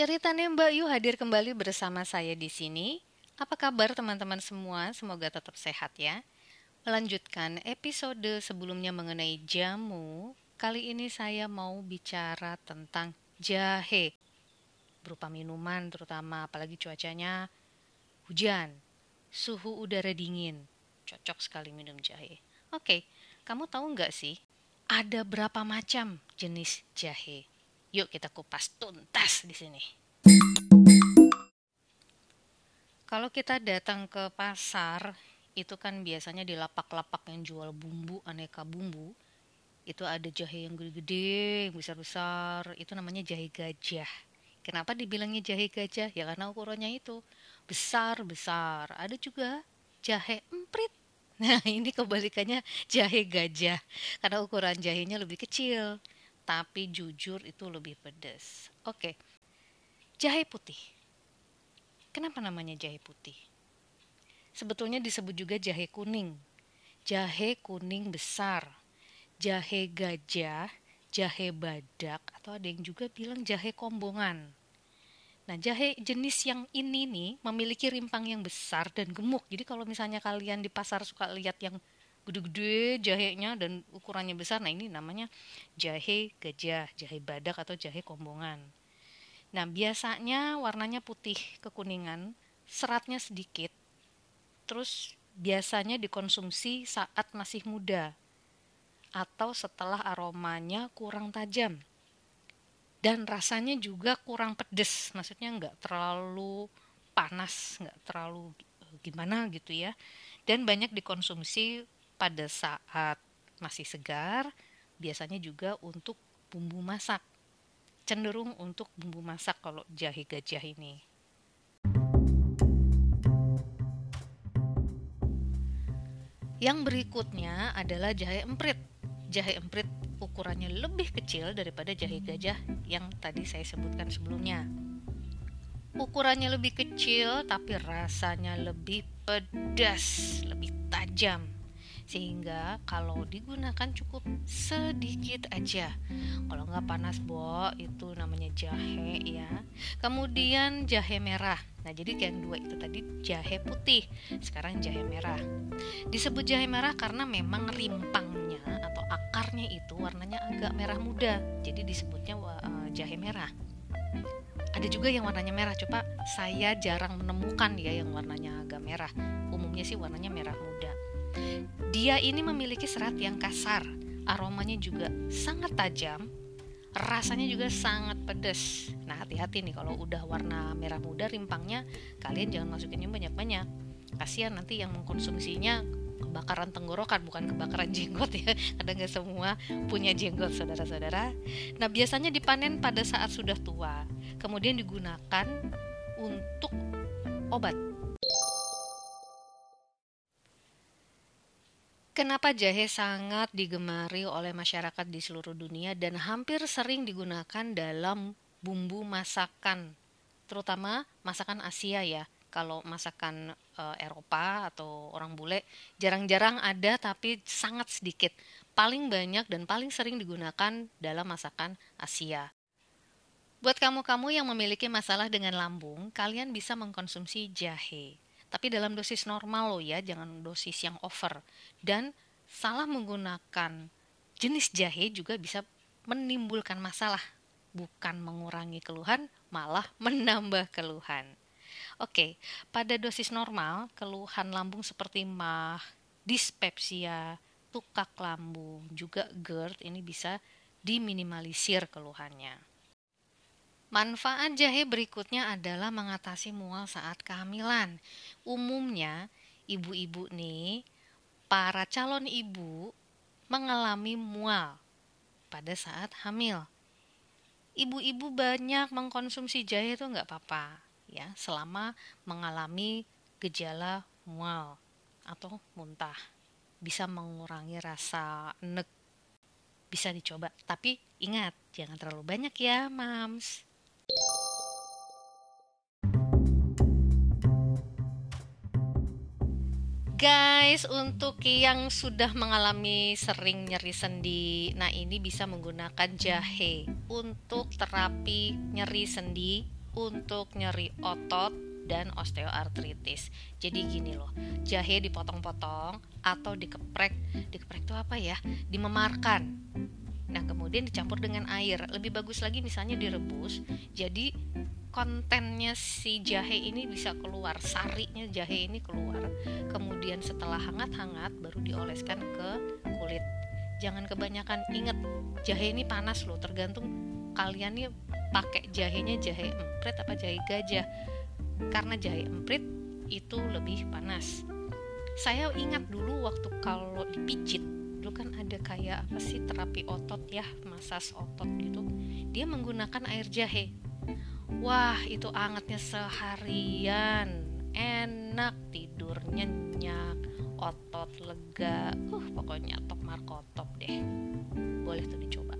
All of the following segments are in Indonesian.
Ceritanya Mbak Yu hadir kembali bersama saya di sini. Apa kabar teman-teman semua? Semoga tetap sehat ya. Melanjutkan episode sebelumnya mengenai jamu, kali ini saya mau bicara tentang jahe. Berupa minuman terutama apalagi cuacanya hujan, suhu udara dingin. Cocok sekali minum jahe. Oke, kamu tahu nggak sih ada berapa macam jenis jahe? Yuk kita kupas tuntas di sini. Kalau kita datang ke pasar, itu kan biasanya di lapak-lapak yang jual bumbu, aneka bumbu, itu ada jahe yang gede-gede, yang besar-besar, itu namanya jahe gajah. Kenapa dibilangnya jahe gajah? Ya karena ukurannya itu besar-besar. Ada juga jahe emprit. Nah, ini kebalikannya jahe gajah. Karena ukuran jahenya lebih kecil tapi jujur itu lebih pedas. Oke, jahe putih. Kenapa namanya jahe putih? Sebetulnya disebut juga jahe kuning. Jahe kuning besar, jahe gajah, jahe badak, atau ada yang juga bilang jahe kombongan. Nah, jahe jenis yang ini nih memiliki rimpang yang besar dan gemuk. Jadi kalau misalnya kalian di pasar suka lihat yang gede-gede jahenya dan ukurannya besar. Nah, ini namanya jahe gajah, jahe badak atau jahe kombongan. Nah, biasanya warnanya putih kekuningan, seratnya sedikit. Terus biasanya dikonsumsi saat masih muda atau setelah aromanya kurang tajam. Dan rasanya juga kurang pedes, maksudnya nggak terlalu panas, nggak terlalu gimana gitu ya. Dan banyak dikonsumsi pada saat masih segar, biasanya juga untuk bumbu masak. Cenderung untuk bumbu masak kalau jahe gajah ini. Yang berikutnya adalah jahe emprit. Jahe emprit ukurannya lebih kecil daripada jahe gajah yang tadi saya sebutkan sebelumnya. Ukurannya lebih kecil tapi rasanya lebih pedas, lebih tajam sehingga kalau digunakan cukup sedikit aja. Kalau nggak panas bo itu namanya jahe ya. Kemudian jahe merah. Nah jadi yang dua itu tadi jahe putih. Sekarang jahe merah. Disebut jahe merah karena memang rimpangnya atau akarnya itu warnanya agak merah muda. Jadi disebutnya uh, jahe merah. Ada juga yang warnanya merah. Coba saya jarang menemukan ya yang warnanya agak merah. Umumnya sih warnanya merah muda dia ini memiliki serat yang kasar, aromanya juga sangat tajam, rasanya juga sangat pedas. Nah, hati-hati nih kalau udah warna merah muda rimpangnya, kalian jangan masukinnya banyak-banyak. Kasihan nanti yang mengkonsumsinya kebakaran tenggorokan bukan kebakaran jenggot ya. Kadang nggak semua punya jenggot saudara-saudara. Nah biasanya dipanen pada saat sudah tua. Kemudian digunakan untuk obat Kenapa jahe sangat digemari oleh masyarakat di seluruh dunia dan hampir sering digunakan dalam bumbu masakan, terutama masakan Asia ya. Kalau masakan e, Eropa atau orang bule jarang-jarang ada tapi sangat sedikit. Paling banyak dan paling sering digunakan dalam masakan Asia. Buat kamu-kamu yang memiliki masalah dengan lambung, kalian bisa mengkonsumsi jahe tapi dalam dosis normal loh ya, jangan dosis yang over. Dan salah menggunakan jenis jahe juga bisa menimbulkan masalah, bukan mengurangi keluhan, malah menambah keluhan. Oke, pada dosis normal, keluhan lambung seperti mah, dispepsia, tukak lambung, juga GERD ini bisa diminimalisir keluhannya. Manfaat jahe berikutnya adalah mengatasi mual saat kehamilan. Umumnya, ibu-ibu nih, para calon ibu mengalami mual pada saat hamil. Ibu-ibu banyak mengkonsumsi jahe itu nggak apa-apa, ya, selama mengalami gejala mual atau muntah. Bisa mengurangi rasa enek, bisa dicoba. Tapi ingat, jangan terlalu banyak ya, mams. Guys, untuk yang sudah mengalami sering nyeri sendi, nah ini bisa menggunakan jahe untuk terapi nyeri sendi untuk nyeri otot dan osteoartritis. Jadi gini loh, jahe dipotong-potong atau dikeprek. Dikeprek itu apa ya? Dimemarkan. Nah, kemudian dicampur dengan air. Lebih bagus lagi misalnya direbus. Jadi kontennya si jahe ini bisa keluar, sarinya jahe ini keluar. Kemudian setelah hangat-hangat baru dioleskan ke kulit. Jangan kebanyakan. Ingat, jahe ini panas loh, tergantung kalian nih pakai jahenya jahe emprit apa jahe gajah karena jahe emprit itu lebih panas saya ingat dulu waktu kalau dipijit dulu kan ada kayak apa sih terapi otot ya masas otot gitu dia menggunakan air jahe wah itu angetnya seharian. Enak tidur nyenyak otot lega. Uh pokoknya top markotop deh. Boleh tuh dicoba.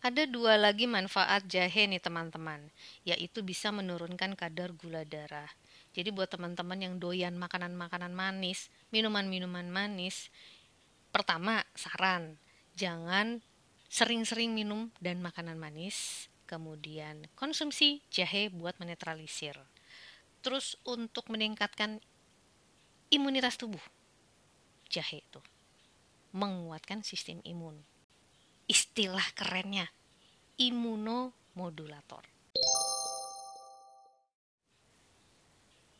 Ada dua lagi manfaat jahe nih teman-teman, yaitu bisa menurunkan kadar gula darah. Jadi buat teman-teman yang doyan makanan-makanan manis, minuman-minuman manis, pertama saran, jangan sering-sering minum dan makanan manis, kemudian konsumsi jahe buat menetralisir. Terus untuk meningkatkan imunitas tubuh, jahe itu menguatkan sistem imun istilah kerennya imunomodulator.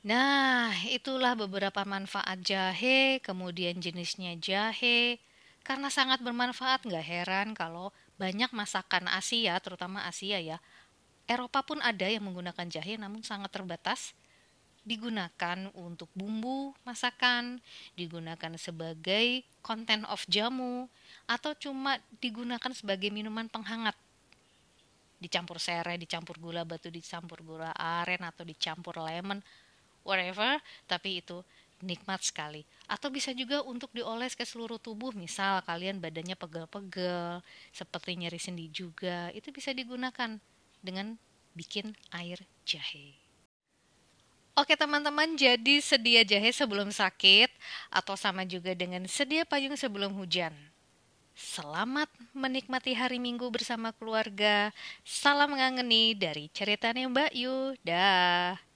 Nah, itulah beberapa manfaat jahe, kemudian jenisnya jahe. Karena sangat bermanfaat, nggak heran kalau banyak masakan Asia, terutama Asia ya. Eropa pun ada yang menggunakan jahe namun sangat terbatas digunakan untuk bumbu masakan, digunakan sebagai content of jamu, atau cuma digunakan sebagai minuman penghangat. Dicampur serai, dicampur gula batu, dicampur gula aren, atau dicampur lemon, whatever, tapi itu nikmat sekali. Atau bisa juga untuk dioles ke seluruh tubuh, misal kalian badannya pegel-pegel, seperti nyeri sendi juga, itu bisa digunakan dengan bikin air jahe. Oke teman-teman, jadi sedia jahe sebelum sakit atau sama juga dengan sedia payung sebelum hujan. Selamat menikmati hari Minggu bersama keluarga. Salam mengangeni dari ceritanya Mbak Yu. Dah.